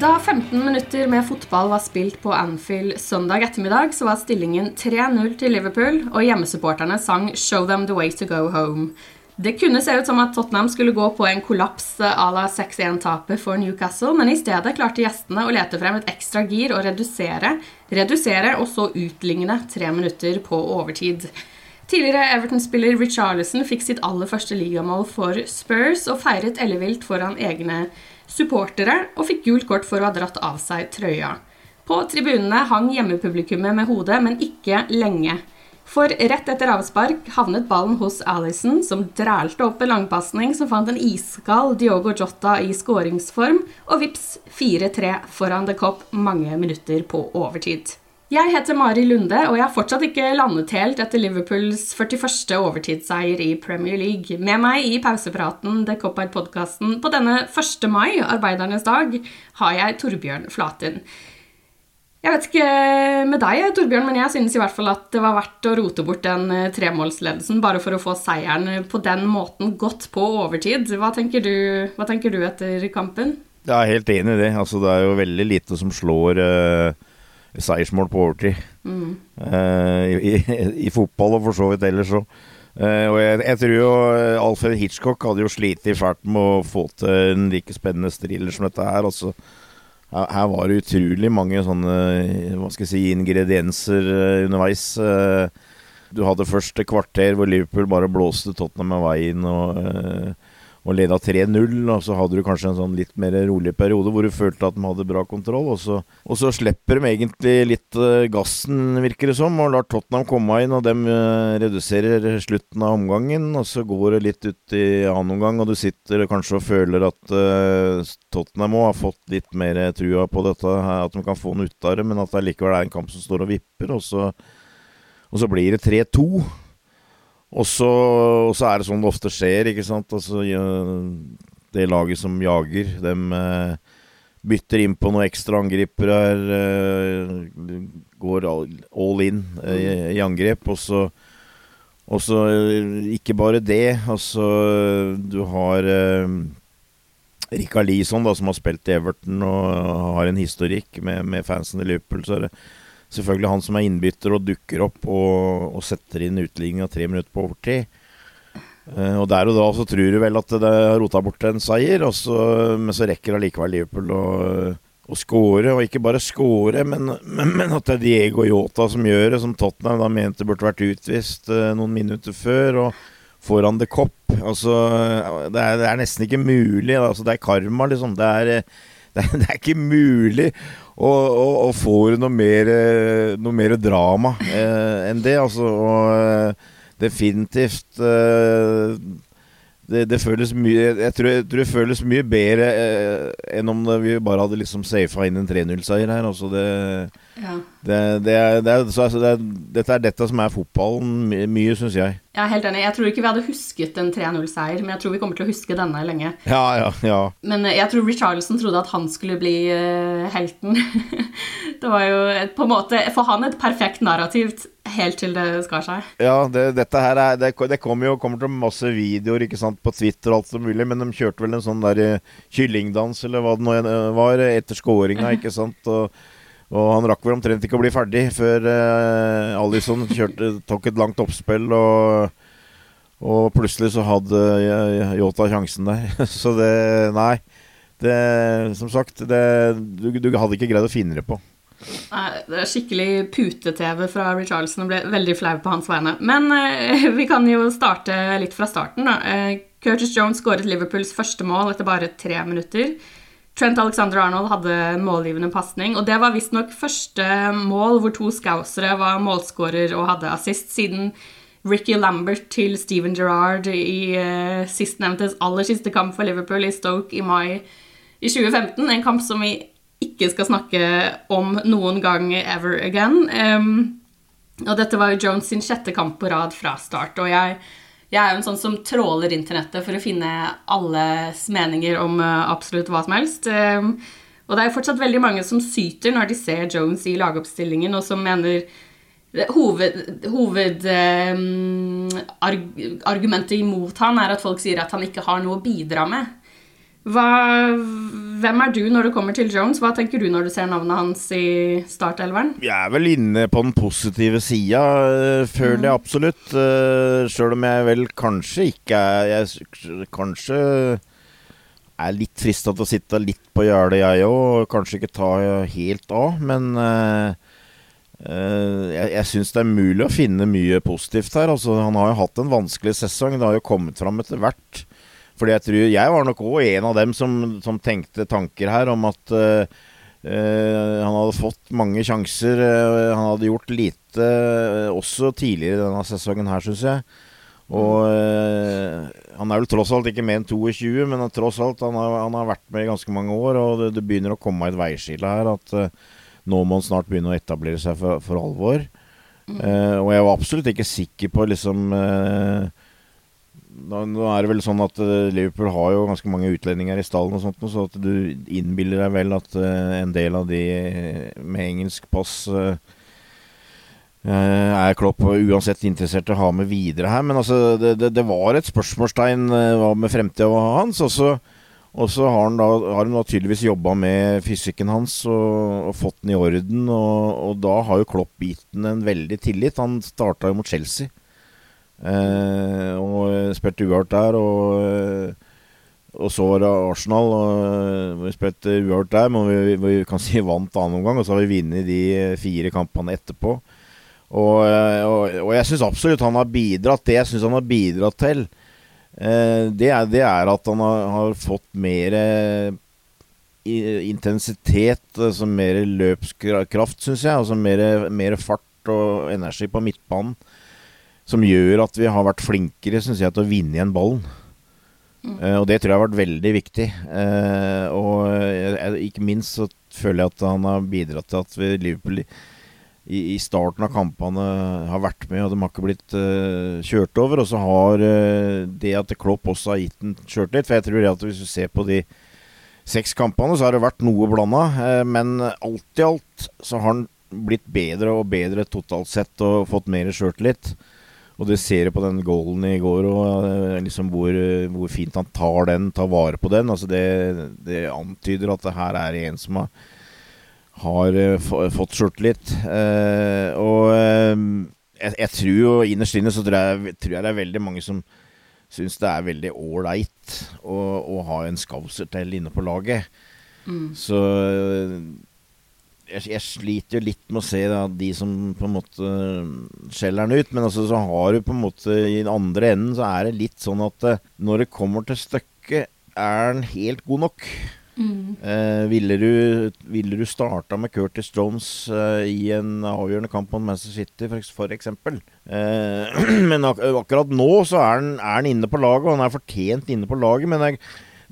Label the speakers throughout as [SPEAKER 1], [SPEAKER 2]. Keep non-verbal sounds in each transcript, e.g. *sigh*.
[SPEAKER 1] Da 15 minutter med fotball var spilt på Anfield søndag ettermiddag, så var stillingen 3-0 til Liverpool, og hjemmesupporterne sang 'Show them the way to go home'. Det kunne se ut som at Tottenham skulle gå på en kollaps à la 6-1-tapet for Newcastle, men i stedet klarte gjestene å lete frem et ekstra gir og redusere, redusere og så utligne tre minutter på overtid. Tidligere Everton-spiller Richarlison fikk sitt aller første ligamål for Spurs og feiret ellevilt foran egne supportere og fikk gult kort for å ha dratt av seg trøya. På tribunene hang hjemmepublikummet med hodet, men ikke lenge. For rett etter avspark havnet ballen hos Alison, som drælte opp en langpasning som fant en iskald Diogo Jota i skåringsform, og vips 4-3 foran The Cop mange minutter på overtid. Jeg heter Mari Lunde, og jeg har fortsatt ikke landet helt etter Liverpools 41. overtidsseier i Premier League. Med meg i pausepraten The Cop-Eye-podkasten på denne 1. mai, arbeidernes dag, har jeg Torbjørn Flatin. Jeg vet ikke med deg, Torbjørn, men jeg synes i hvert fall at det var verdt å rote bort den eh, tremålsledelsen bare for å få seieren på den måten godt på overtid. Hva tenker du, hva tenker du etter kampen?
[SPEAKER 2] Jeg er helt enig i det. Altså, det er jo veldig lite som slår uh, seiersmål på overtid. Mm. Uh, i, i, i, fotball og for så vidt ellers òg. Uh, og jeg, jeg, tror jo Alfred Hitchcock hadde jo slitt fælt med å få til en like spennende thriller som dette her. altså her var det utrolig mange sånne hva skal jeg si, ingredienser uh, underveis. Uh, du hadde først et kvarter hvor Liverpool bare blåste Tottenham av veien og, og leda 3-0. Og så hadde du kanskje en sånn litt mer rolig periode hvor du følte at de hadde bra kontroll. Og så, og så slipper de egentlig litt gassen, virker det som, og lar Tottenham komme inn. Og de reduserer slutten av omgangen, og så går det litt ut i annen omgang, og du sitter kanskje og føler at Tottenham òg har fått litt mer trua på dette, at de kan få noe ut av det, men at det likevel er en kamp som står og vipper. Og så, og så blir det 3-2. Og så, og så, er det sånn det ofte skjer, ikke sant. Altså, det laget som jager, dem eh, bytter inn på noen ekstra angripere her. Eh, går all in eh, i, angrep, og så og så ikke bare det. Altså, du har Rikard Lison, som har spilt i Everton og har en historikk med, med fansen i Liverpool, så er det selvfølgelig han som er innbytter og dukker opp og, og setter inn utligninga tre minutter på overtid. Uh, og der og da så tror du vel at det har rota bort en seier, så, men så rekker allikevel Liverpool å, å score. Og ikke bare score, men, men, men, at det er Diego Yota som gjør det, som Tottenham da mente burde vært utvist uh, noen minutter før. og foran The Cop. Altså, det er, det er nesten ikke mulig. Altså, det er karma, liksom. Det er, det, *laughs* det er ikke mulig å, å, å få noe mer, noe mer drama eh, enn det. Altså, og eh, definitivt eh, det, det, føles mye Jeg tror, jeg tror, det føles mye bedre eh, enn om vi bare hadde liksom safa inn en 3-0-seier her. Altså det, ja. det, det, er, det er, så, altså er, Dette er dette som er fotballen mye, mye syns jeg.
[SPEAKER 1] Jeg er helt enig. Jeg tror ikke vi hadde husket en 3-0-seier, men jeg tror vi kommer til å huske denne lenge.
[SPEAKER 2] Ja, ja, ja.
[SPEAKER 1] Men eh, jeg tror Richarlison trodde at han skulle bli uh, helten. *laughs* det var jo et, på en måte for han et perfekt narrativt helt til det skar seg.
[SPEAKER 2] Ja, det, dette her er Det, det kommer jo kommer til masse videoer ikke sant, på Twitter og alt som mulig, men de kjørte vel en sånn der uh, kyllingdans eller hva det nå var etter scoringa, ikke sant. og og han rakk vel omtrent ikke å bli ferdig før uh, Alison kjørte, tok et langt oppspill, og, og plutselig så hadde Yota sjansen der. *laughs* så det Nei. Det, som sagt, det, du, du, hadde ikke greid å finne det på.
[SPEAKER 1] Nei, det er skikkelig pute-TV fra Richarlison og ble veldig flau på hans vegne. Men eh, *laughs* vi kan jo starte litt fra starten, da. Eh, Curtis Jones skåret Liverpools første mål etter bare tre minutter. Trent Alexander Arnold hadde en målgivende pasning, og det var visstnok første mål hvor to scousere var målskårer og hadde assist, siden Ricky Lambert til Steven Gerrard i uh, sistnevntes aller siste kamp for Liverpool i Stoke i mai i 2015. En kamp som vi ikke skal snakke om noen gang ever again. Um, og dette var jo Jones sin sjette kamp på rad fra start, og jeg jeg er jo en sånn som tråler internettet for å finne alles meninger om uh, absolutt hva som helst. Um, og det er jo fortsatt veldig mange som syter når de ser Jones i lagoppstillingen, og som mener Hovedargumentet hoved, um, arg, imot han er at folk sier at han ikke har noe å bidra med. Hva, hvem er du når det kommer til Jones? Hva tenker du når du ser navnet hans i startelveren?
[SPEAKER 2] Jeg er vel inne på den positive sida, føler føler jeg mm. absolutt. Uh, Sjøl om jeg vel kanskje ikke er Jeg kanskje er litt frista til å sitte litt på gjerdet, jeg òg. Kanskje ikke ta helt av. Men uh, jeg, jeg syns det er mulig å finne mye positivt her. Altså, han har jo hatt en vanskelig sesong. Det har jo kommet fram etter hvert. Fordi jeg tror Jeg var nok òg en av dem som, som, tenkte tanker her om at uh, uh, han hadde fått mange sjanser. Uh, han hadde gjort lite også tidligere denne sesongen her, syns jeg. Og han er vel tross alt ikke mer enn 22, men tross alt han har, han har vært med i ganske mange år. Og det, det begynner å komme et veiskille her. At nå må han snart begynne å etablere seg for, for alvor. Mm. og jeg var absolutt ikke sikker på liksom nå er det vel sånn at uh, Liverpool har jo ganske mange utlendinger i stallen, og sånt, så at du innbiller deg vel at uh, en del av de med engelsk pass er Klopp uansett interessert i å ha med videre her. Men altså, det, det, det var et spørsmålstegn hva med fremtida hans. Og så, og så har han da, har da tydeligvis jobba med fysikken hans og, og, fått den i orden. Og, og da har jo Klopp gitt den en veldig tillit. Han starta jo mot Chelsea. Eh, og spilte uavgjort der. Og, eh, og, så var det Arsenal. Og eh, vi spilte uavgjort der, men vi, vi, kan *laughs* si vant annen omgang. Og så har vi vunnet de fire kampene etterpå. Og, eh, og, og jeg syns absolutt han har bidratt. Det jeg syns han har bidratt til, eh, det, er, det, er, at han har, har fått mer intensitet, altså mer løpskraft, syns jeg. Altså mer, mer fart og energi på midtbanen som gjør at vi har vært flinkere synes jeg, til å vinne igjen ballen. Mm. Uh, og det tror jeg har vært veldig viktig. Uh, og uh, ikke minst så føler jeg at han har bidratt til at vi, Liverpool i, i, starten av kampene har vært med, og de har ikke blitt kjørt over. Og så har det at Klopp også har gitt den kjørt litt. For jeg tror at hvis du ser på de seks kampene, så har det vært noe blanda. men alt i alt så har han blitt bedre og bedre totalt sett og fått mer sjøltillit. litt og du ser på den goalen i går, og eh, liksom hvor, eh, hvor, fint han tar den, tar vare på den. Altså det, det antyder at det her er en som har, har eh, fått sjøltillit. Eh, og jeg, jeg, tror jo innerst inne så tror jeg, tror jeg det er veldig mange som syns det er veldig ålreit å, å, ha en skauser til inne på laget. Mm. Så jeg, jeg, sliter jo litt med å se da, de som på en måte skjeller den ut. Men altså, så har du på en måte i den andre enden så er det litt sånn at uh, når det kommer til stykket, er den helt god nok.
[SPEAKER 1] Mm.
[SPEAKER 2] Eh, ville du, ville du starta med Curtis Jones eh, i en avgjørende kamp mot Manchester City, for, for eksempel? Eh, *clears throat* men ak akkurat nå så er han, inne på laget, og han er fortjent inne på laget. Men jeg,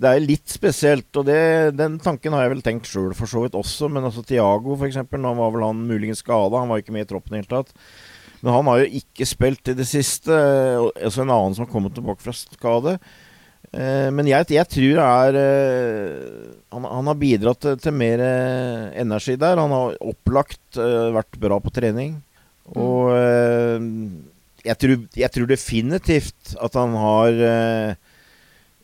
[SPEAKER 2] det er litt spesielt, og det, den tanken har jeg vel tenkt sjøl for så vidt også. Men altså Tiago, f.eks., nå var vel han muligens skada. Han var ikke med i troppen i det hele tatt. Men han har jo ikke spilt i det siste. Altså en annen som har kommet tilbake fra skade. Eh, men jeg, jeg, tror det er eh, han, han, har bidratt til, til, mer eh, energi der. Han har opplagt vært bra på trening. Og jeg tror, jeg tror definitivt at han har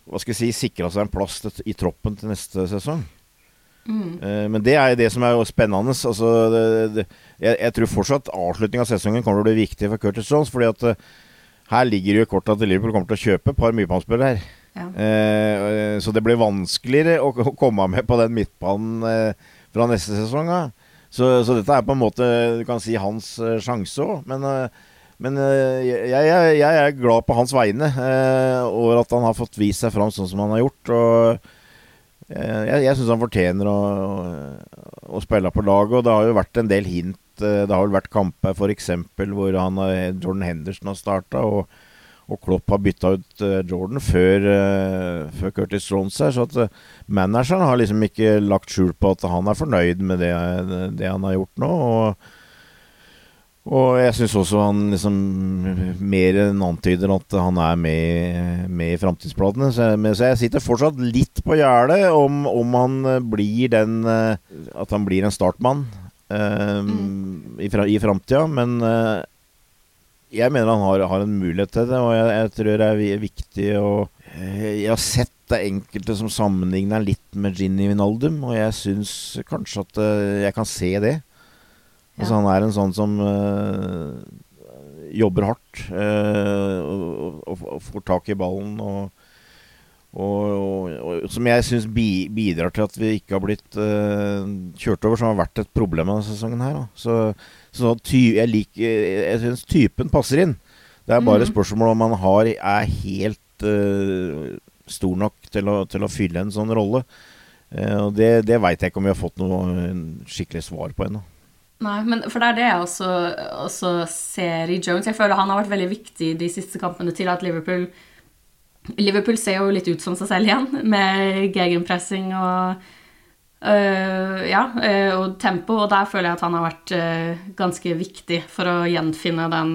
[SPEAKER 2] hva skal jeg si, sikra seg en plass i troppen til neste sesong. Mm. men det er det som er spennende. Altså, det, det, jeg, jeg, tror fortsatt avslutningen av sesongen kommer til å bli viktig for Curtis Jones. fordi at her ligger jo i kortet at Liverpool kommer til å kjøpe et par mye her. Ja. Eh, så det blir vanskeligere å, å, komme med på den midtbanen fra neste sesong. Så, så, dette er på en måte du kan si hans sjanse òg. Men, men eh, jeg, jeg, jeg, er glad på hans vegne eh, over at han har fått vist seg fram sånn som han har gjort. Og jeg, jeg syns han fortjener å, å, å, spille på laget. Og det har jo vært en del hint. Det har vel vært kamper f.eks. hvor han, Jordan Henderson har starta. Og og Klopp har bytta ut uh, Jordan før, før, Curtis Jones her. Så at manageren har liksom ikke lagt skjul på at han er fornøyd med det, det han har gjort nå. Og, og jeg syns også han liksom mer enn antyder at han er med, med i framtidsplatene. Så, så, jeg sitter fortsatt litt på gjerdet om, om, han blir den At han blir en startmann mm. i, i framtida. Men jeg mener han har, har, en mulighet til det, og jeg, jeg tror det er viktig å eh, Jeg har sett det enkelte som sammenligner litt med Ginny Vinaldum, og jeg syns kanskje at jeg kan se det. Altså Han er en sånn som øh, jobber hardt øh, og, og, og, får tak i ballen. og og, som jeg syns bi, bidrar til at vi ikke har blitt øh, kjørt over, som har vært et problem denne sesongen her. Da. Så, så ty, jeg, liker, jeg syns typen passer inn. Det er bare mm. spørsmål om han har, er helt stor nok til å, til å, fylle en sånn rolle. Og Det, det veit jeg ikke om vi har fått noe skikkelig svar på ennå.
[SPEAKER 1] Nei, men for det er det jeg også, også ser i Jones. Jeg føler han har vært veldig viktig de siste kampene til at Liverpool Liverpool ser jo litt ut som seg selv igjen, med gegenpressing og øh, ja, øh, og tempo. Og der føler jeg at han har vært øh, ganske viktig for å gjenfinne den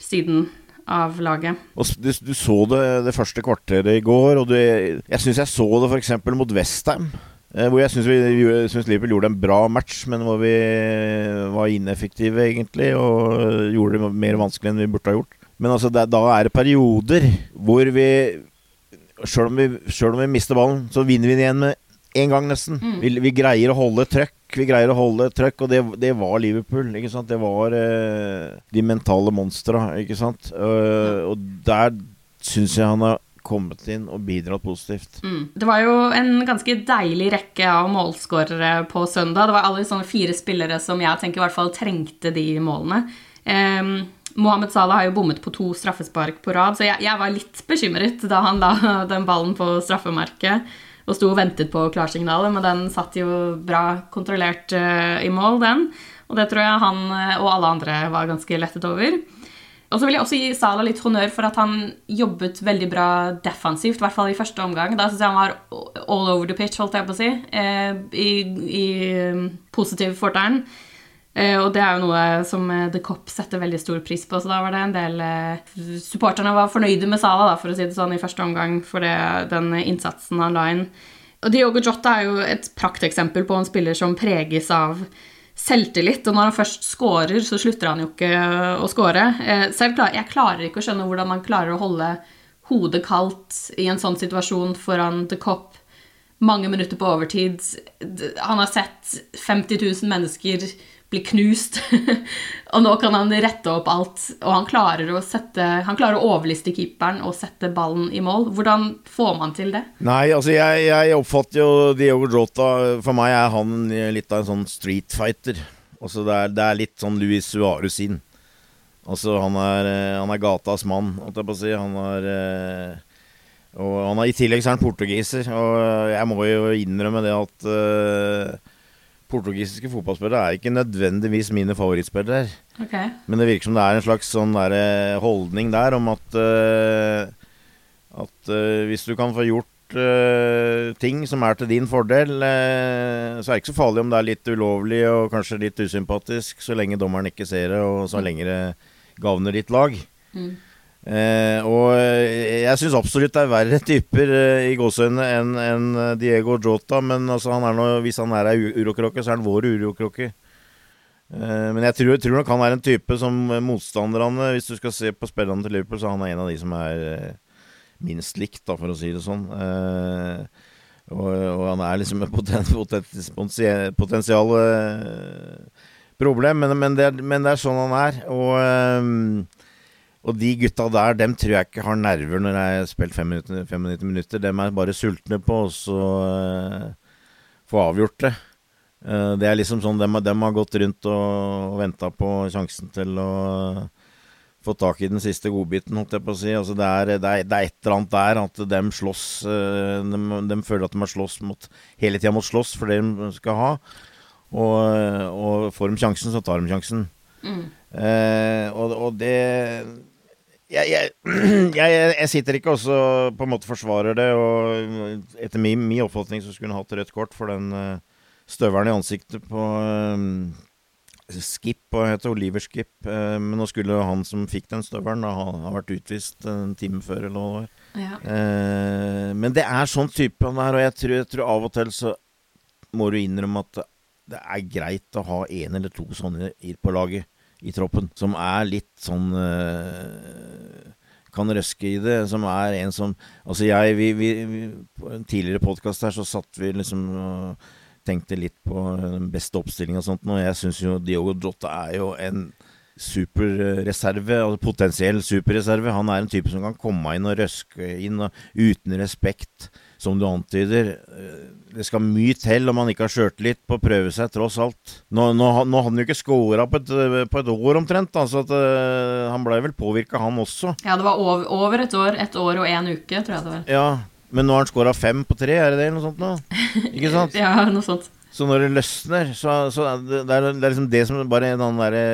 [SPEAKER 1] siden av laget.
[SPEAKER 2] Og du, du så det det første kvarteret i går, og du, jeg syns jeg så det f.eks. mot Westham. Eh, hvor jeg syns Liverpool gjorde en bra match, men hvor vi var ineffektive, egentlig. Og gjorde det mer vanskelig enn vi burde ha gjort. Men altså, det, da er det perioder hvor vi Sjøl om, om, vi mister ballen, så vinner vi den igjen med en gang, nesten. Mm. Vi, vi, greier å holde trøkk. Vi greier å holde trøkk, og det, det var Liverpool. ikke sant? Det var uh, de mentale monstra, ikke sant. Uh, og der syns jeg han har kommet inn og bidratt positivt.
[SPEAKER 1] Mm. Det var jo en ganske deilig rekke av målskårere på søndag. Det var alle sånne fire spillere som jeg tenker i hvert fall trengte de målene. Um, Mohammed Salah har jo bommet på to straffespark på rad, så jeg, jeg, var litt bekymret da han la *laughs* den ballen på straffemerket og sto og ventet på klarsignalet, men den satt jo bra kontrollert uh, i mål, den. Og det tror jeg han uh, og alle andre var ganske lettet over. Og så vil jeg også gi Sala litt honnør for at han jobbet veldig bra defensivt, i hvert fall i første omgang. Da syns jeg han var all over the pitch, holdt jeg på å si, uh, i, i positiv fortegn. Eh, og det er jo noe som eh, The Cop setter veldig stor pris på. Så da var det en del eh, Supporterne var fornøyde med Sala, da, for å si det sånn, i første omgang for det, den innsatsen han la inn. Og Diogo Jota er jo et prakteksempel på en spiller som preges av selvtillit. Og når han først scorer, så slutter han jo ikke å score. Selv klar, jeg klarer ikke å skjønne hvordan man klarer å holde hodet kaldt i en sånn situasjon foran The Cop mange minutter på overtid. Han har sett 50 000 mennesker blir knust. *laughs* og nå kan han rette opp alt. Og han klarer å, sette, han klarer å overliste keeperen og sette ballen i mål. Hvordan får man til det?
[SPEAKER 2] Nei, altså jeg, jeg oppfatter jo Diogo Jota For meg er han litt av en sånn street fighter. Altså det, er, det er litt sånn Luis Suarez sin. Altså han er, han er gatas mann, holdt jeg på å si. Han er Og han er, I tillegg så er han portugiser, og jeg må jo innrømme det at uh, portugisiske fotballspillere er ikke nødvendigvis mine favorittspillere.
[SPEAKER 1] Okay.
[SPEAKER 2] Men det virker som det er en slags sånn der, eh, holdning der om at uh, At uh, hvis du kan få gjort ting som er til din fordel, så er det ikke så farlig om det er litt ulovlig og kanskje litt usympatisk, så lenge dommeren ikke ser det, og så lenge det gagner ditt lag. Mm. Eh, og jeg syns absolutt det er verre typer eh, i gåseøynene enn en Diego Jota. Men altså, han er noe, hvis han er ei urokråke, så er han vår urokråke. Eh, men jeg tror, tror, nok han er en type som motstanderne Hvis du skal se på spillerne til Liverpool, så han er en av de som er eh, minst likt, da, for å si det sånn. Eh, og, og, han er liksom et poten, poten, potensial eh, problem, men, men, det, men, det, er sånn han er. Og og de gutta der, dem tror jeg ikke har nerver når jeg har spilt 95 minutter. minutter. Dem er bare sultne på å uh, få avgjort det. Uh, det er liksom sånn dem, dem har gått rundt og, og venta på sjansen til å få tak i den siste godbiten, holdt jeg på å si. Altså det, er, det, er, det, er, et eller annet der at dem slåss uh, dem, dem, føler at de har slåss mot, hele tida mot slåss for det de skal ha. Og, og får de sjansen, så tar de sjansen. Mm. Uh, og, og det jeg, jeg, *clears throat* jeg, jeg, sitter ikke også på en måte forsvarer det, og etter min, min oppfatning så skulle hun hatt rødt kort for den uh, støvelen i ansiktet på um, Skip, og heter Oliver Skip. Uh, men nå skulle han som fikk den støvelen, ha, ha vært utvist en time før, eller noe. Ja. Uh, men det er sånn type han er, og jeg tror, jeg tror, av og til så må du innrømme at det er greit å ha én eller to sånne på laget i troppen, som er litt sånn øh, Kan røske i det. Som er en som Altså, jeg vi, vi, vi På en tidligere podkast her så satt vi liksom og tenkte litt på den beste oppstillinga og sånt, og jeg syns jo Diogo Jota er jo en superreserve, altså potensiell superreserve. Han er en type som kan komme inn og røske inn og uten respekt som du antyder. Eh, det skal mye til om han ikke har sjøltillit på å prøve seg, tross alt. Nå, nå, nå hadde han jo ikke scora på, på, et år omtrent, så at, uh, han blei vel påvirka, han også.
[SPEAKER 1] Ja, det var over, over, et år. Et år og én uke, tror jeg det var.
[SPEAKER 2] Ja, men nå har han scora fem på tre, er det det, eller noe sånt nå? Ikke *laughs* sant?
[SPEAKER 1] ja, noe sånt.
[SPEAKER 2] Så når det løsner, så, så det, er, det, er, liksom det som bare en annen derre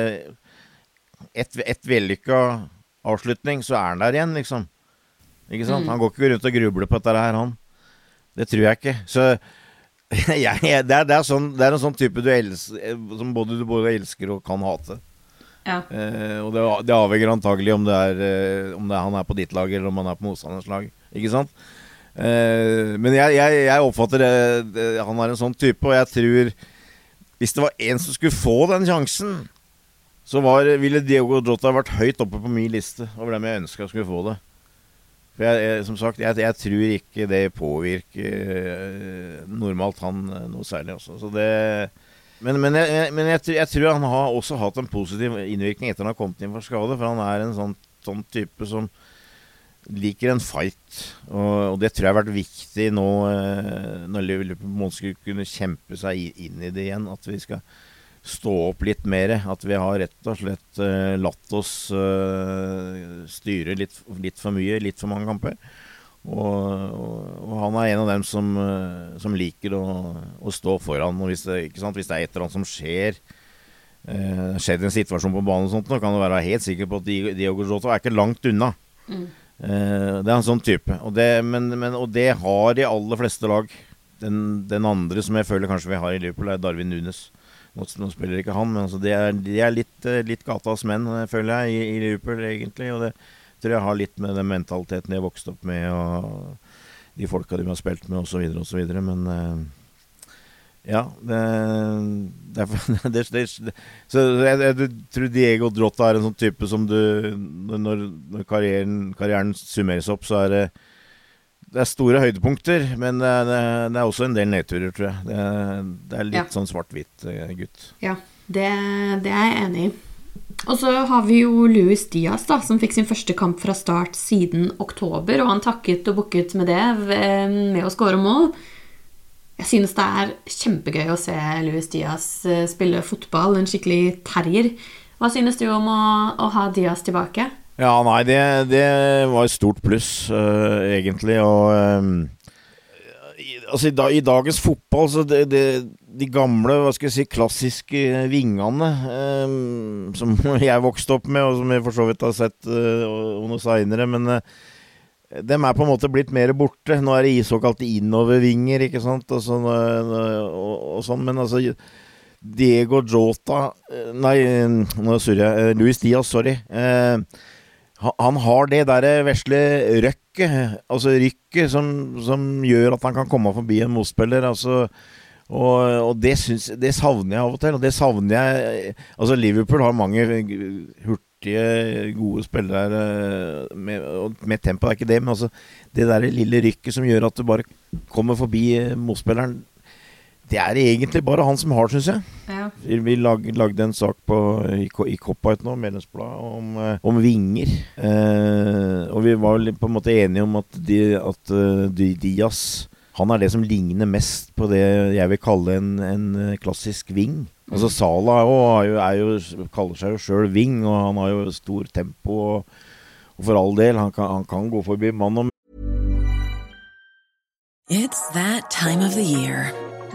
[SPEAKER 2] Et, et vellykka avslutning, så er han der igjen, liksom. Ikke sant? Mm. Han går ikke rundt og grubler på dette her, han. Det tror jeg ikke. Så *laughs* jeg, det, er, det, er sånn, det, er, en sånn type du elsker, som både du både elsker og kan hate. Ja. Eh, og det, det, avhenger antagelig om, er, om det er, han er på ditt lag, eller om han er på motstanders lag. Ikke sant? Eh, men jeg, jeg, jeg oppfatter det, han er en sånn type, og jeg tror Hvis det var en som skulle få den sjansen, så var, ville Diogo Jota vært høyt oppe på min liste over dem jeg ønska skulle få det. For jeg, jeg, som sagt, jeg, jeg, tror ikke det påvirker uh, normalt han uh, noe særlig. Også. Så det, men, men, men jeg, tror han har også hatt en positiv innvirkning etter han har kommet inn for skade. For han er en sånn, sånn type som liker en fight. Og, og, det tror jeg har vært viktig nå uh, når Liverpool skulle kunne kjempe seg inn i det igjen. At vi skal stå opp litt mer. At vi har rett og slett uh, latt oss uh, styre litt, litt, for mye, litt for mange kamper. Og, og, og han er en av dem som, uh, som liker å, å, stå foran. Og hvis det, hvis det, er et eller annet som skjer uh, skjedd en situasjon på banen, og sånt, nå kan du være helt sikker på at Diogo Jota er ikke langt unna. Mm. det er en sånn type. Og det, men, men, og det har de aller fleste lag. Den, den, andre som jeg føler kanskje vi har i Liverpool, er Darwin Nunes. Nå, spiller ikke han, men altså de, er, de er, litt, eh, litt gatas menn, eh, føler jeg, i, i, Liverpool, egentlig. Og det tror jeg har litt med den mentaliteten de har vokst opp med, og de folka de har spilt med, osv., osv. Men uh, ja *laughs* det, det, det, det, Så jeg, jeg, tror Diego Drotta er en sånn type som du Når, når karrieren, karrieren summeres opp, så er det det er store høydepunkter, men det er, det er, også en del nedturer, tror jeg. Det er, litt ja. sånn svart-hvitt eh, gutt.
[SPEAKER 1] Ja, det, det, er jeg enig i. Og så har vi jo Louis Diaz, da, som fikk sin første kamp fra start siden oktober. Og han takket og bukket med det, med å skåre mål. Jeg synes det er kjempegøy å se Louis Diaz eh, spille fotball, en skikkelig terrier. Hva synes du om å, å ha Diaz tilbake?
[SPEAKER 2] Ja, nei, det, det var et stort pluss, uh, egentlig. Og um, i, altså, i, da, i, dagens fotball, så det, det, de gamle, hva skal jeg si, klassiske vingene um, som *laughs* jeg vokste opp med, og som jeg for så vidt har sett uh, noe seinere, men uh, dem er på en måte blitt mer borte. Nå er det såkalte innovervinger, ikke sant, og sånn, og, og sånn men altså Diego Jota Nei, nå surrer jeg. Luis Diaz, sorry. Eh, han har det derre vesle røkket, altså rykket, som, som, gjør at han kan komme forbi en motspiller. Altså, og, og det, syns, det, savner jeg av og til. Og det savner jeg Altså, Liverpool har mange hurtige, gode spillere med, med tempo, det er ikke det, men altså det der lille rykket som gjør at du bare kommer forbi motspilleren, det er egentlig bare han som har, syns jeg. Ja. Vi lag, lagde en sak på, i, i Cop-Out nå, medlemsbladet, om, eh, om vinger. Eh, og vi var på en måte enige om at, de, at de, Diaz han er det som ligner mest på det jeg vil kalle en, en klassisk ving. Altså Sala er jo, er jo, kaller seg jo sjøl ving, og han har jo stor tempo. Og, og for all del, han kan, han kan gå forbi mann og
[SPEAKER 3] It's that time of the year.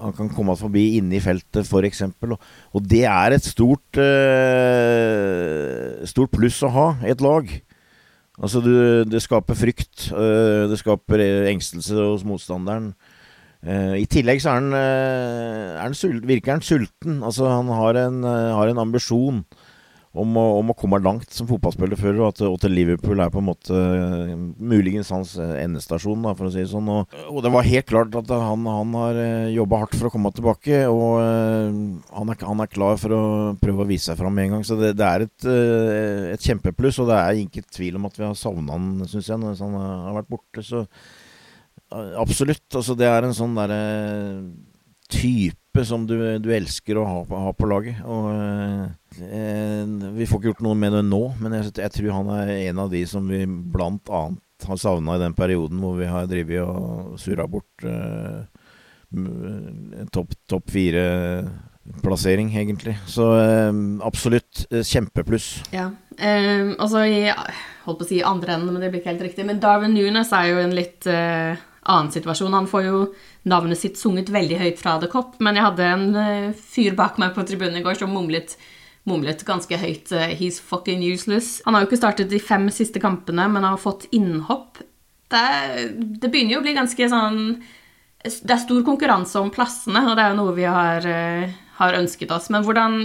[SPEAKER 2] Han kan komme forbi inne i feltet, f.eks. Og, og det er et stort, uh, stort pluss å ha i et lag. Altså, du, det skaper frykt. Uh, det skaper engstelse hos motstanderen. Uh, I tillegg så er han, er han sulten, virker han sulten. Altså, han har en, har en ambisjon om å, om å, komme langt som fotballspiller før, og at, og til Liverpool er på en måte uh, muligens hans endestasjon, da, for å si det sånn. Og, og, det var helt klart at han, han har eh, jobba hardt for å komme tilbake, og han, er, han, er, klar for å prøve å vise seg fram med en gang. Så det, det er et, et, kjempepluss, og det er ikke tvil om at vi har savna han, syns jeg, når han har vært borte. Så absolutt. Altså, det er en sånn derre type som du, du elsker å ha, ha på laget. Og eh, Vi får ikke gjort noe med det nå, men jeg, jeg, tror han er en av de som vi blant annet har savna i den perioden hvor vi har drevet og surra bort eh, topp top fire-plassering, egentlig. Så eh, absolutt kjempepluss.
[SPEAKER 1] Ja. Eh, altså i holdt på å si andre enden, men det blir ikke helt riktig. Men Darwin Nunes er jo en litt eh, annen situasjon. Han får jo navnet sitt sunget veldig høyt fra The Cop, men jeg hadde en uh, fyr bak meg på tribunen i går som mumlet, mumlet ganske høyt uh, 'He's fucking useless'. Han har jo ikke startet de fem siste kampene, men har fått innhopp. Det, det begynner jo å bli ganske sånn Det er stor konkurranse om plassene, og det er jo noe vi har, uh, har ønsket oss. Men hvordan,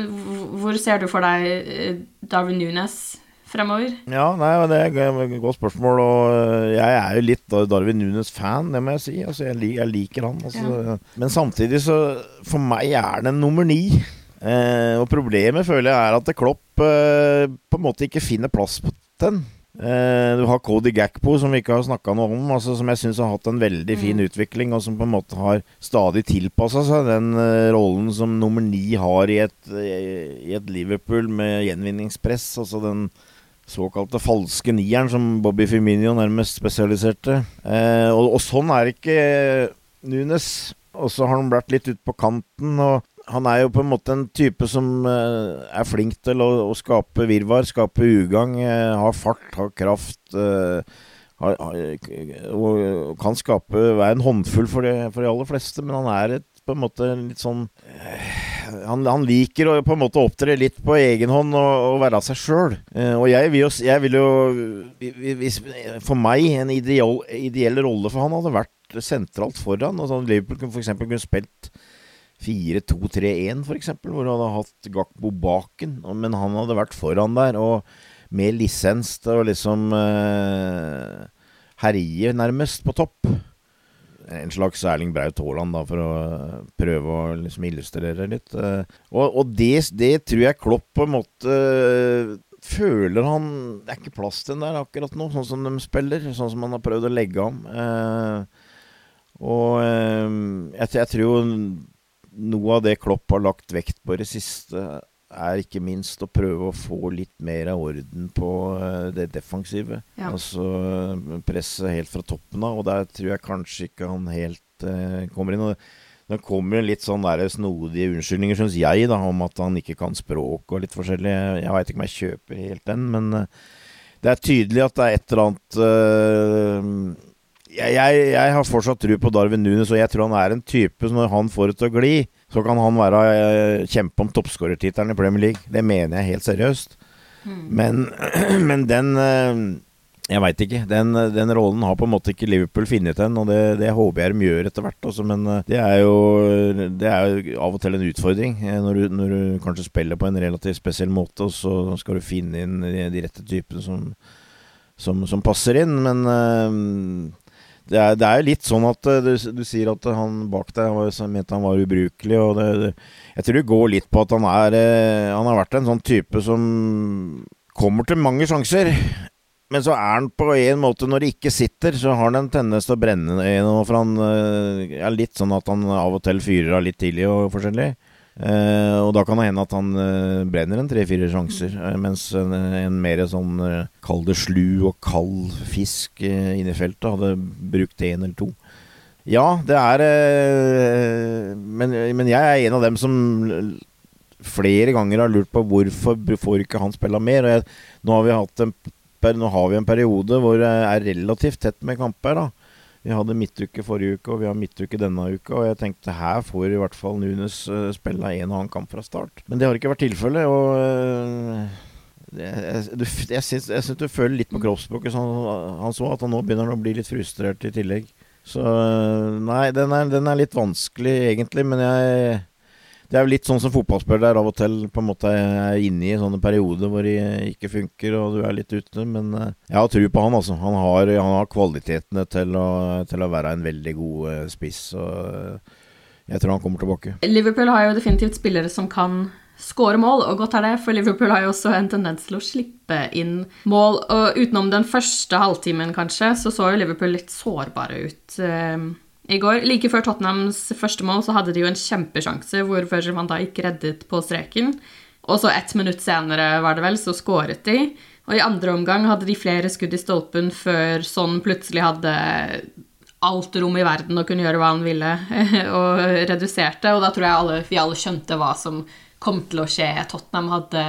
[SPEAKER 1] hvor ser du for deg Darwin Nunes fremover?
[SPEAKER 2] Ja, nei, det er et godt spørsmål. Og eh, jeg er jo litt Darwin Nunes-fan, det må jeg si. Altså, jeg, jeg liker han. Altså. Ja. Men samtidig så For meg er det nummer ni. Eh, og problemet føler jeg er at Klopp eh, på en måte ikke finner plass på den. Eh, du har Cody Gakpo, som vi ikke har snakka noe om, altså, som jeg syns har hatt en veldig fin mm. utvikling, og som på en måte har stadig tilpassa seg den uh, rollen som nummer ni har i et, i et Liverpool med gjenvinningspress. Altså den såkalte falske nieren, som Bobby Firminio nærmest spesialiserte. Eh, og, og, sånn er ikke Nunes. Og så har han blitt litt ut på kanten. og han er jo på en måte en type som eh, er flink til å, å skape virvar, skape ugagn, eh, har fart, har kraft. Eh, har, og kan skape være en håndfull for de, for de aller fleste, men han er et, på en måte litt sånn eh, han, han, liker å på en måte opptre litt på egen hånd og, og være seg sjøl. Uh, og jeg vil, jo, jeg vil jo hvis, For meg, en ideal, ideell rolle for han hadde vært sentralt foran. Og sånn Liverpool kunne f.eks. kunne spilt 4-2-3-1, f.eks., hvor han hadde hatt Gakbo baken, men han hadde vært foran der. Og med lisens til å liksom eh, herje, nærmest, på topp en slags Erling Braut Haaland, for å prøve å liksom illustrere litt. Eh, og, og det, det, tror jeg Klopp på en måte føler han Det er ikke plass til den der akkurat nå, sånn som de spiller. Sånn som han har prøvd å legge om. Eh, og eh, jeg, jeg tror noe av det Klopp har lagt vekt på i det siste, er ikke minst å prøve å få litt mer av orden på eh, det defensive. Ja. Altså presset helt fra toppen av, og der tror jeg kanskje ikke han helt eh, kommer inn. Og det kommer litt sånn der snodige unnskyldninger, syns jeg, da, om at han ikke kan språk og litt forskjellig. Jeg veit ikke om jeg kjøper helt den, men uh, det er tydelig at det er et eller annet uh, jeg, jeg, jeg, har fortsatt tro på Darwin Nunes, og jeg tror han er en type som når han får det til å gli, så kan han være eh, kjempe om toppskårertittelen i Premier League. Det mener jeg helt seriøst. Mm. Men, *clears throat* men, den eh, Jeg veit ikke. Den, den, rollen har på en måte ikke Liverpool funnet den, og det, det, håper jeg de gjør etter hvert. Også, men eh, det er, jo, det er jo av og til en utfordring når du, når du, kanskje spiller på en relativt spesiell måte, og så skal du finne inn de, de rette typene som, som, som, passer inn. Men det er, det er, litt sånn at eh, du, du, sier at han bak deg var, mente han var ubrukelig. Og det, det, jeg tror det går litt på at han er eh, Han har vært en sånn type som kommer til mange sjanser. Men så er han på en måte, når det ikke sitter, så har han en tendens til å brenne gjennom. For han eh, er litt sånn at han av og til fyrer av litt tidlig og forskjellig. Uh, og da kan det hende at han uh, brenner en tre-fire sjanser, uh, mens en, en, mer sånn kall det slu og kald fisk inne i feltet hadde brukt én eller to. Ja, det er men, men, jeg er en av dem som flere ganger har lurt på hvorfor får ikke han spille mer. Og jeg, nå, har vi hatt en, nå har vi en periode hvor det er relativt tett med kamper. da vi hadde midtuke forrige uke, og vi har midtuke denne uka. Og jeg tenkte her får i hvert fall Nunes uh, spille en og annen kamp fra start. Men det har ikke vært tilfellet. Og uh, jeg, jeg, jeg syns du føler litt på kroppsspråket sånn han så, at han nå begynner å bli litt frustrert i tillegg. Så uh, nei, den er, den er litt vanskelig egentlig, men jeg det er jo litt sånn som fotballspillere der av og til på en måte er inne i sånne perioder hvor de ikke funker og du er litt ute. Men eh, jeg har tro på han, altså. Han har, han har kvalitetene til å, til å, være en veldig god eh, spiss. Og eh, jeg tror han kommer tilbake.
[SPEAKER 1] Liverpool har jo definitivt spillere som kan skåre mål, og godt er det, for Liverpool har jo også en tendens til å slippe inn mål. Og utenom den første halvtimen, kanskje, så så jo Liverpool litt sårbare ut i går. Like før Tottenhams første mål så hadde de jo en kjempesjanse hvor Virgil van Dijk reddet på streken. Og så ett minutt senere, var det vel, så skåret de. Og i andre omgang hadde de flere skudd i stolpen før Sånn plutselig hadde alt rom i verden og kunne gjøre hva han ville, *laughs* og reduserte. Og da tror jeg alle, vi alle skjønte hva som kom til å skje. Tottenham hadde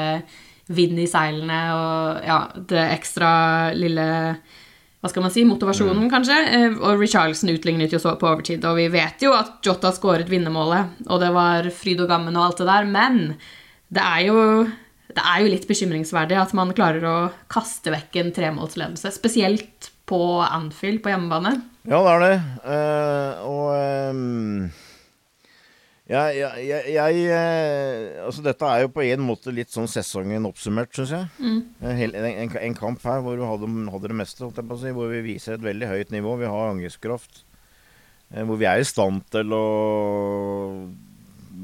[SPEAKER 1] vind i seilene og ja, det ekstra lille hva skal man si, motivasjonen, mm. kanskje. Eh, og Richarlison utlignet jo så på overtid. Og vi vet jo at Jota skåret vinnermålet, og det var fryd og gammen og alt det der, men det er jo det er jo litt bekymringsverdig at man klarer å kaste vekk en tremålsledelse. Spesielt på Anfield, på hjemmebane.
[SPEAKER 2] Ja, det er det. Uh, og um ja, ja, jeg, jeg eh, Altså, dette er jo på en måte litt sånn sesongen oppsummert, syns jeg. Mm. En, en, en, kamp her hvor vi hadde, hadde det meste, si, hvor vi viser et veldig høyt nivå. Vi har angrepskraft. Eh, hvor vi er i stand til å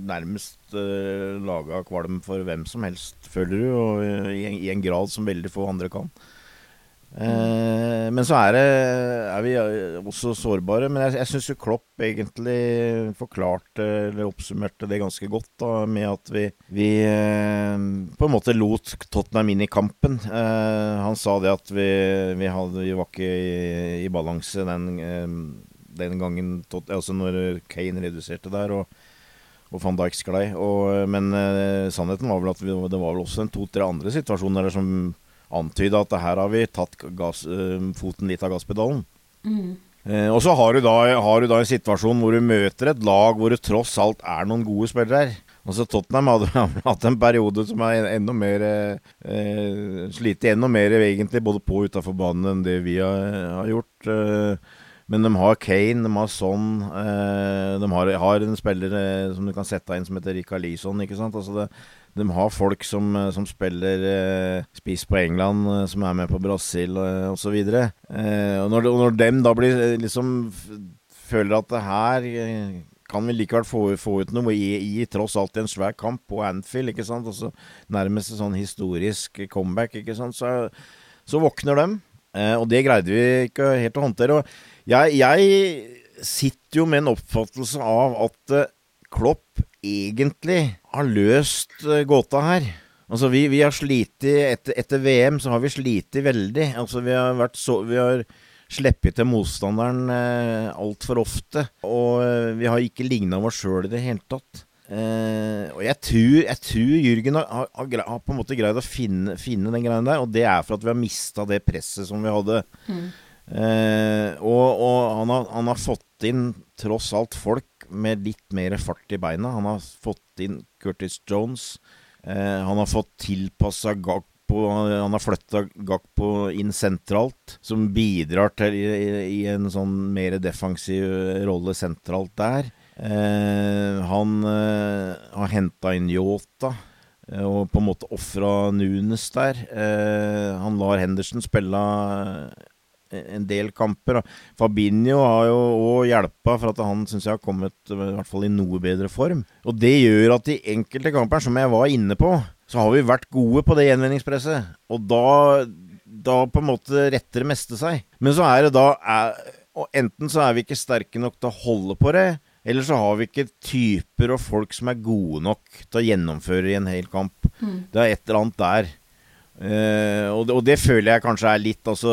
[SPEAKER 2] nærmest uh, lage kvalm for hvem som helst, føler du. Og i, i en grad som veldig få andre kan. Eh, men så er, det, er, vi også sårbare. Men jeg, jeg syns jo Klopp egentlig forklarte eller oppsummerte det ganske godt da, med at vi, vi eh, på en måte lot Tottenham inn i kampen. Eh, han sa det at vi, vi, hadde, vi var ikke i, i balanse den, eh, den gangen altså når Kane reduserte der. og og van Dijk sklei. men eh, sannheten var vel at vi, det var vel også en to-tre andre situasjoner der som antyde at her har vi tatt gass, uh, foten litt av gasspedalen. Mm. Uh, og så har du, da, har du, da, en situasjon hvor du møter et lag hvor det tross alt er noen gode spillere her. Altså Tottenham *laughs* hadde hatt en periode som er enda mer eh, Slitt enda mer egentlig både på og utafor banen enn det vi har, har gjort. Eh, men de har Kane, de har Son. Eh, de har, har, en spiller eh, som du kan sette inn som heter Rika Lison. Ikke sant? Altså det, de har folk som, eh, som spiller eh, spiss på England, eh, som er med på Brasil eh, osv. Eh, og når, når dem da blir eh, liksom føler at det her kan vi likevel få, få ut noe i, i, tross alt en svær kamp på Anfield, ikke sant. Altså, nærmest sånn historisk comeback, ikke sant. Så, så våkner dem. Eh, og det greide vi ikke helt å håndtere. Og jeg, jeg sitter jo med en oppfattelse av at Klopp egentlig har løst uh, gåta her. Altså, vi, vi har slitt etter, etter, VM så har vi slitt veldig. Altså, vi har vært så Vi har sluppet til motstanderen eh, altfor ofte. Og eh, vi har ikke ligna oss sjøl i det hele tatt. Eh, og jeg tror, jeg tror Jürgen har, har, har, på en måte greid å finne, finne den greia der, og det er for at vi har mista det presset som vi hadde. Mm. Eh, og, og han, har, han, har, fått inn tross alt folk med litt mer fart i beina. Han har fått inn Curtis Jones. Eh, han har fått tilpassa Gakpo Han har flytta Gakpo inn sentralt, som bidrar til i, i en sånn mer defensiv rolle sentralt der. Eh, han eh, har henta inn Yota eh, og på en måte ofra Nunes der. Eh, han lar Henderson spille en del kamper. Fabinho har jo òg hjelpa for at han syns jeg har kommet i hvert fall i noe bedre form. Og det gjør at i enkelte kamper, som jeg var inne på, så har vi vært gode på det gjenvinningspresset. Og da, da på en måte retter det meste seg. Men så er det da er, Enten så er vi ikke sterke nok til å holde på det, eller så har vi ikke typer og folk som er gode nok til å gjennomføre i en hel kamp. Mm. Det er et eller annet der. Uh, og, det, og, det, føler jeg kanskje er litt altså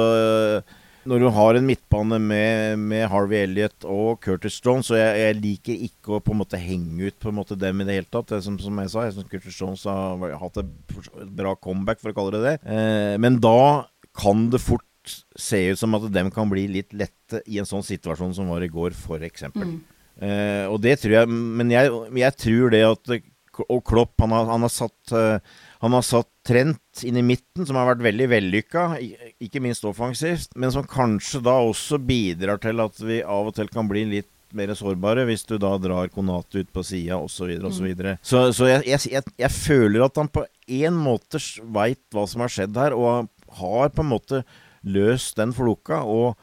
[SPEAKER 2] når du har en midtbane med, med Harvey Elliot og Curtis Jones, og jeg, jeg, liker ikke å på en måte henge ut på en måte dem i det hele tatt. Det som, som jeg sa, jeg syns Curtis Jones har hatt et bra comeback, for å kalle det det. Eh, men da kan det fort se ut som at dem kan bli litt lette i en sånn situasjon som var i går, f.eks. Mm. Eh, og det tror jeg Men jeg, jeg tror det at Og Klopp, han har, han har satt uh, han har satt Trent inn i midten, som har vært veldig vellykka, ikke minst offensivt, men som kanskje da også bidrar til at vi av og til kan bli litt mer sårbare hvis du da drar Konate ut på sida osv. osv. Så, videre. Mm. så, så jeg, jeg, jeg, føler at han på en måte veit hva som har skjedd her, og har på en måte løst den floka. Og,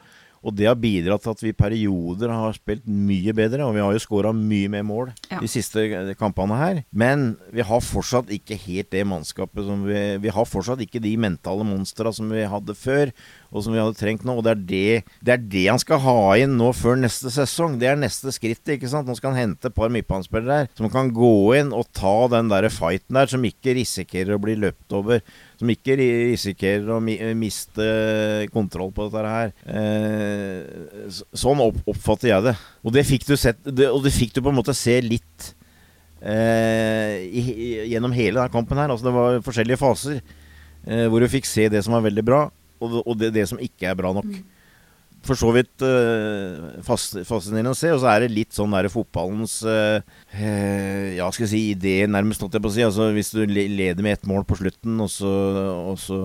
[SPEAKER 2] Og det har bidratt til at vi i perioder har spilt mye bedre, og vi har jo skåra mye mer mål
[SPEAKER 1] Ja.
[SPEAKER 2] de siste kampene her. Men vi har fortsatt ikke helt det mannskapet som vi Vi har fortsatt ikke de mentale monstra som vi hadde før, og som vi hadde trengt nå. Og det er det, det er det han skal ha inn nå før neste sesong. Det er neste skrittet, ikke sant. Nå skal han hente et par midtbanespillere her som kan gå inn og ta den der fighten der, som ikke risikerer å bli løpt over. Som ikke risikerer å miste kontroll på dette her. Eh, sånn oppfatter jeg det. Og det fikk du sett det, Og det fikk du på en måte se litt eh, i, gjennom hele denne kampen her. Altså det var forskjellige faser eh, hvor du fikk se det som var veldig bra, og, og det, det som ikke er bra nok. For så vidt uh, fascinerende å se, og så er det litt sånn der fotballens eh, Ja, skal jeg si idé, nærmest, holdt jeg på å si. Altså Hvis du leder med ett mål på slutten, og så, og så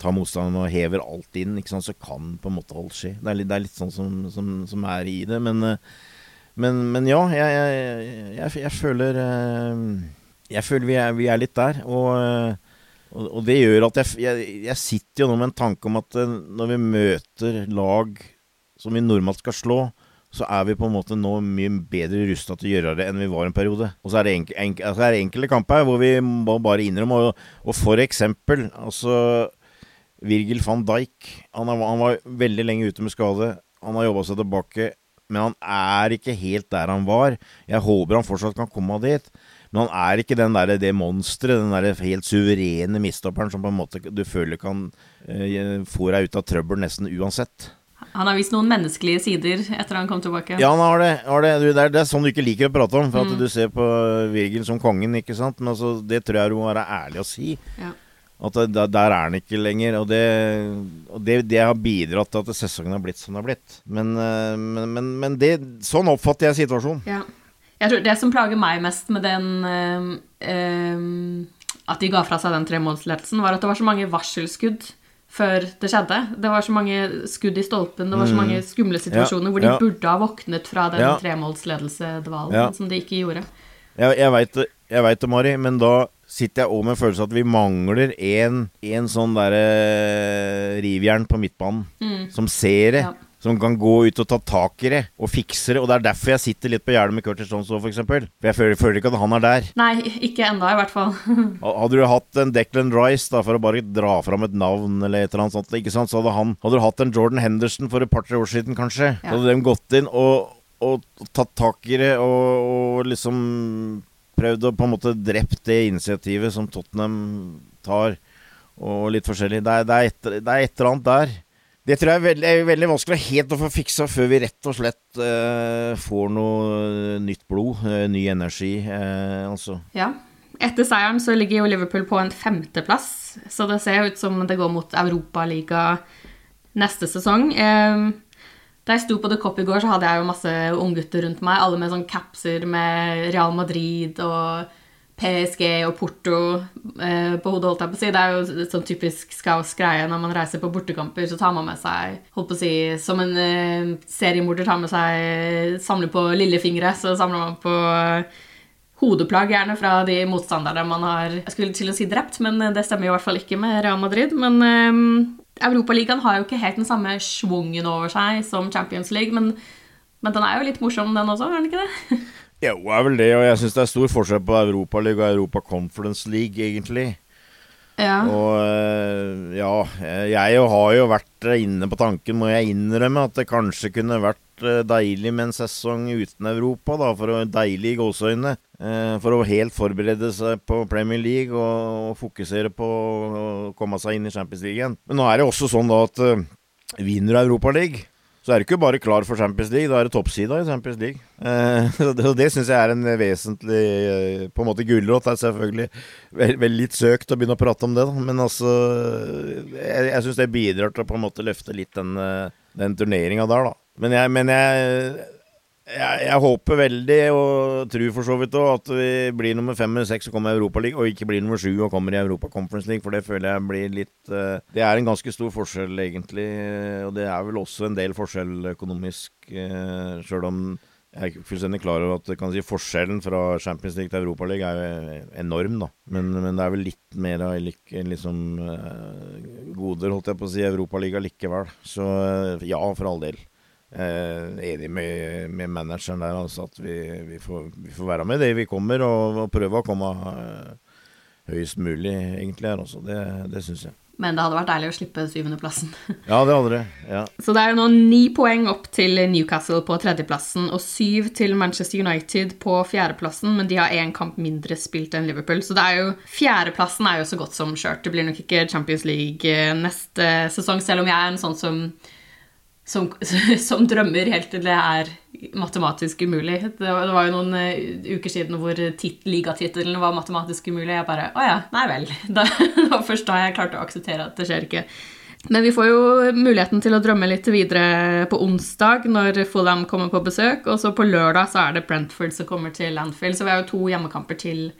[SPEAKER 2] tar motstanderen og hever alt inn, sant, så kan på en måte alt skje. Det er litt, det er litt sånn som, som, som er i det. Men, men, men ja, jeg, jeg, jeg, jeg føler Jeg føler vi er, vi er litt der. Og, og, og det gjør at jeg, jeg, jeg sitter jo nå med en tanke om at eh, når vi møter lag som vi normalt skal slå, så er vi på en måte nå mye bedre rusta til å gjøre det enn vi var en periode. Og så er det, enk, enk, altså er det enkelte kamper hvor vi må bare innrømme Og, og for eksempel, altså Virgil van Dijk. Han, er, han var veldig lenge ute med skade. Han har jobba seg tilbake. Men han er ikke helt der han var. Jeg håper han fortsatt kan komme dit. Men han er ikke den der, det monsteret, den der helt suverene mistopperen som på en måte du føler kan eh, få deg ut av trøbbel nesten uansett.
[SPEAKER 1] Han har vist noen menneskelige sider etter han kom tilbake.
[SPEAKER 2] Ja, han har det. Har det. Du, det, er, det er sånn du ikke liker å prate om. For at
[SPEAKER 1] Mm.
[SPEAKER 2] du ser på Virgil som kongen, ikke sant. Men altså, det tror jeg du må være ærlig å si.
[SPEAKER 1] Ja.
[SPEAKER 2] At det, der, er han ikke lenger. Og, det, og det, det har bidratt til at sesongen har blitt som den har blitt. Men, eh, men, men, men det, sånn oppfatter jeg situasjonen.
[SPEAKER 1] Ja. Jeg tror Det som plager meg mest med den uh, uh, At de ga fra seg den tremålsledelsen, var at det var så mange varselskudd før det skjedde. Det var så mange skudd i stolpen, det var så
[SPEAKER 2] Mm.
[SPEAKER 1] mange skumle situasjoner
[SPEAKER 2] Ja,
[SPEAKER 1] hvor de
[SPEAKER 2] ja.
[SPEAKER 1] burde ha våknet fra den
[SPEAKER 2] Ja.
[SPEAKER 1] tremålsledelse-dvalen,
[SPEAKER 2] Ja.
[SPEAKER 1] som de ikke gjorde.
[SPEAKER 2] Jeg, jeg veit det, Mari, men da sitter jeg òg med en følelse av at vi mangler en, en sånn derre rivjern på midtbanen
[SPEAKER 1] Mm.
[SPEAKER 2] som ser det.
[SPEAKER 1] Ja.
[SPEAKER 2] Som kan gå ut og ta tak i det og fikse det. Og det er derfor jeg sitter litt på gjerdet med Curtis Jones òg, f.eks. For, for jeg føler, føler ikke at han er der.
[SPEAKER 1] Nei, ikke enda i hvert fall. *laughs*
[SPEAKER 2] Hadde du hatt en Declan Rice, da, for å bare dra fram et navn, eller et eller annet sånt, ikke sant? så hadde han Hadde du hatt en Jordan Henderson for et par-tre år siden, kanskje,
[SPEAKER 1] Ja.
[SPEAKER 2] så hadde de gått inn og, og tatt tak i det og, og liksom prøvd å på en måte drept det initiativet som Tottenham tar, og litt forskjellig. Det er, det er, et, det er et eller annet der. Det tror jeg er veldig, er veldig vanskelig helt å få fiksa før vi rett og slett uh, får noe nytt blod, uh, ny energi, uh, altså.
[SPEAKER 1] Ja. Etter seieren så ligger jo Liverpool på en femteplass, så det ser ut som det går mot Europaliga neste sesong. Eh, Da jeg sto på The Cop i går, så hadde jeg jo masse unggutter rundt meg, alle med sånn capser med Real Madrid og PSG og Porto eh, på hodet, holdt jeg på å si. Det er jo sånn typisk Scouse greie når man reiser på bortekamper, så tar man med seg, holdt på å si, som en eh, seriemorder tar med seg Samler på lillefingre, så samler man på hodeplagg gjerne fra de motstanderne man har Jeg skulle til å si drept, men det stemmer i hvert fall ikke med Real Madrid. Men eh, Europaligaen har jo ikke helt den samme schwungen over seg som Champions League, men, men den er jo litt morsom, den også, er den ikke det? *laughs*
[SPEAKER 2] Jo, er vel det, og jeg syns det er stor forskjell på Europaliga og Europa Conference League, egentlig.
[SPEAKER 1] Ja.
[SPEAKER 2] Og øh, ja, jeg har jo vært øh, inne på tanken, må jeg innrømme, at det kanskje kunne vært deilig med en sesong uten Europa, da, for å deilig i gåseøynene. eh, For å helt forberede seg på Premier League og, og fokusere på å komme seg inn i Champions League igjen. Men nå er det også sånn da at vinner du Europaliga så er du ikke bare klar for Champions League, da er det toppsida i Champions League. Eh, *laughs* så det, og det syns jeg er en vesentlig eh, På en måte gulrot. Det er selvfølgelig vel, vel litt søkt å begynne å prate om det, da. Men altså Jeg, jeg syns det bidrar til å på en måte løfte litt den, eh, den turneringa der, da. Men jeg, men jeg jeg, jeg håper veldig, og tror for så vidt òg, at vi blir nummer fem eller seks og kommer i Europaligaen, og ikke blir nummer sju og kommer i Europa Conference League, for det føler jeg blir litt uh, Det er en ganske stor forskjell, egentlig, og det er vel også en del forskjell økonomisk, uh, sjøl om jeg er fullstendig klar over at si, forskjellen fra Champions League til Europaligaen er enorm, da. Men, men, det er vel litt mer av liksom, uh, goder, holdt jeg på å si, Europaligaen likevel. Så ja, for all del. Uh, enig med, med, manageren der, altså at vi, vi, får, vi, får, være med det vi kommer, og, og prøve å komme høyest mulig, egentlig, her også. Det, det syns jeg.
[SPEAKER 1] Men det hadde vært deilig å slippe syvendeplassen. *laughs*
[SPEAKER 2] ja, det hadde det. Ja.
[SPEAKER 1] Så det er jo nå ni poeng opp til Newcastle på tredjeplassen og syv til Manchester United på fjerdeplassen, men de har én kamp mindre spilt enn Liverpool. Så det er jo, fjerdeplassen er jo så godt som kjørt. Det blir nok ikke Champions League eh, neste sesong, selv om jeg er en sånn som som, *laughs* som, drømmer helt til det er matematisk umulig. Det var, det var jo noen uh, uker siden hvor ligatittelen var matematisk umulig. Jeg bare Å ja, nei vel. *laughs* Da, det var først da jeg klarte å akseptere at det skjer ikke. Men vi får jo muligheten til å drømme litt videre på onsdag, når Fulham kommer på besøk. Og så på lørdag så er det Brentford som kommer til Landfill. Så vi har jo to hjemmekamper til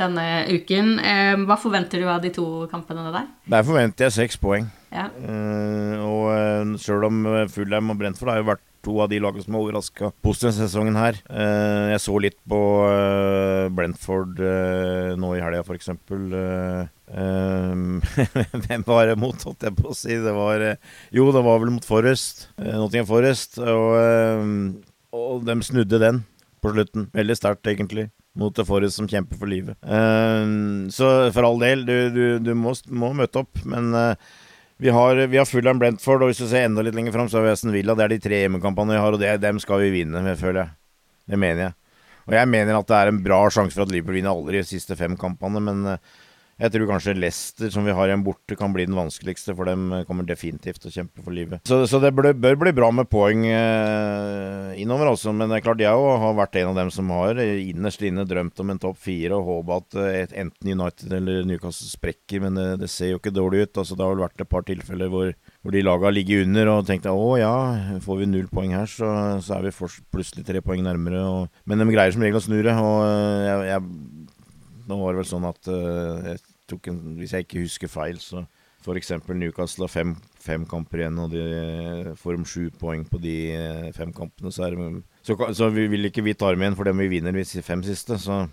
[SPEAKER 1] denne uken. Eh, hva forventer du av de to kampene der?
[SPEAKER 2] Der forventer jeg seks poeng.
[SPEAKER 1] Ja.
[SPEAKER 2] Uh, og uh, sjøl om Fulheim og Brentford har jo vært to av de lagene som har overraska positivt sesongen her. Jeg så litt på Brentford nå i helga, f.eks. *laughs* hvem var det mot, holdt jeg på å si? Det var Jo, det var vel mot Forest. Nottingham Forest. Og, og de snudde den på slutten. Veldig sterkt, egentlig mot det Forest som kjemper for livet. Uh, så for all del, du, du, du må, må, møte opp. Men uh, vi har, vi har Fulham Brentford, og hvis du ser enda litt lenger fram, så har vi Aston Villa. Det er de tre hjemmekampene vi har, og det, dem skal vi vinne, føler jeg. Det mener jeg. Og jeg mener at det er en bra sjanse for at Liverpool vinner alle de siste fem kampene, men uh, jeg tror kanskje Leicester, som vi har igjen borte, kan bli den vanskeligste, for dem kommer definitivt til å kjempe for livet. Så, så det bør, bør, bli bra med poeng eh, innover, altså. Men det er klart, jeg har vært en av dem som har innerst inne drømt om en topp fire og håpa at et, enten United eller Newcastle sprekker, men det, det, ser jo ikke dårlig ut. Altså, det har vel vært et par tilfeller hvor, hvor de laga ligger under og tenkte å ja, får vi null poeng her, så, så er vi plutselig tre poeng nærmere. Og, men de greier som regel å snu det. og eh, jeg, jeg nå var det vel sånn at uh, jeg en, Hvis jeg ikke husker feil, så f.eks. Newcastle har fem, fem, kamper igjen, og de får om sju poeng på de eh, fem kampene. Så, det, så, så vi vil ikke vi ta dem igjen for dem vi vinner de fem siste. Så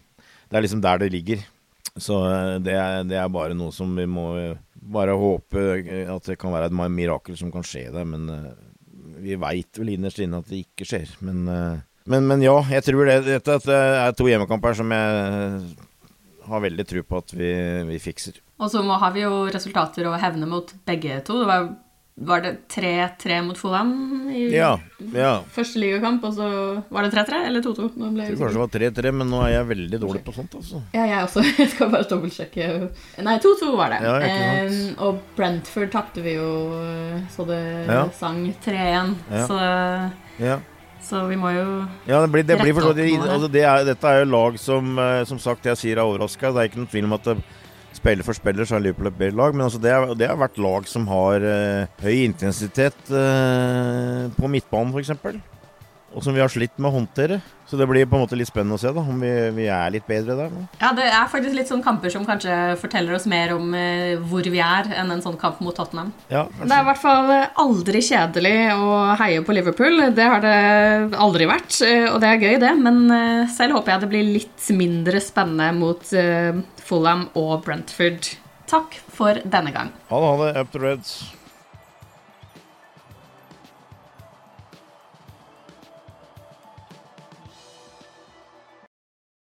[SPEAKER 2] det er liksom der det ligger. Så eh, det er, det er bare noe som vi må bare håpe at det kan være et mirakel som kan skje der. Men vi veit vel innerst inne at det ikke skjer. Men, men, men ja, jeg tror det, dette er to hjemmekamper som jeg har veldig tro på at vi, vi fikser.
[SPEAKER 1] Og så har vi jo resultater å hevne mot begge to. Det var, var det 3-3 mot Fulham i
[SPEAKER 2] ja, ja.
[SPEAKER 1] første ligakamp, og så var det 3-3 eller 2-2?
[SPEAKER 2] Jeg tror kanskje det var 3-3, men nå er jeg veldig dårlig på sånt, altså.
[SPEAKER 1] Ja, jeg også. *laughs* Jeg skal bare dobbeltsjekke. Nei, 2-2 var det.
[SPEAKER 2] Ja, um,
[SPEAKER 1] og Brentford tapte vi jo så det sang 3-1. Så
[SPEAKER 2] ja.
[SPEAKER 1] Så vi må jo
[SPEAKER 2] Ja, det blir, det blir for det, altså det er, Dette er jo lag som eh, Som sagt, jeg sier er overraska. Det er ikke noen tvil om at det, spiller for spiller så er Liverpool et bedre lag. Men altså det, er, det har vært lag som har uh, høy intensitet uh, på midtbanen, f.eks og som vi har slitt med å håndtere. Så det blir på en måte litt spennende å se da, om vi, vi er litt bedre der nå.
[SPEAKER 1] Ja, det er faktisk litt sånne kamper som kanskje forteller oss mer om eh, hvor vi er, enn en sånn kamp mot Tottenham.
[SPEAKER 2] Ja,
[SPEAKER 1] det er i hvert fall aldri kjedelig å heie på Liverpool. Det har det aldri vært, eh, og det er gøy, det. Men uh, selv håper jeg det blir litt mindre spennende mot eh, Fulham og Brentford. Takk for denne gang.
[SPEAKER 2] Ha det, ha det. Up the Reds.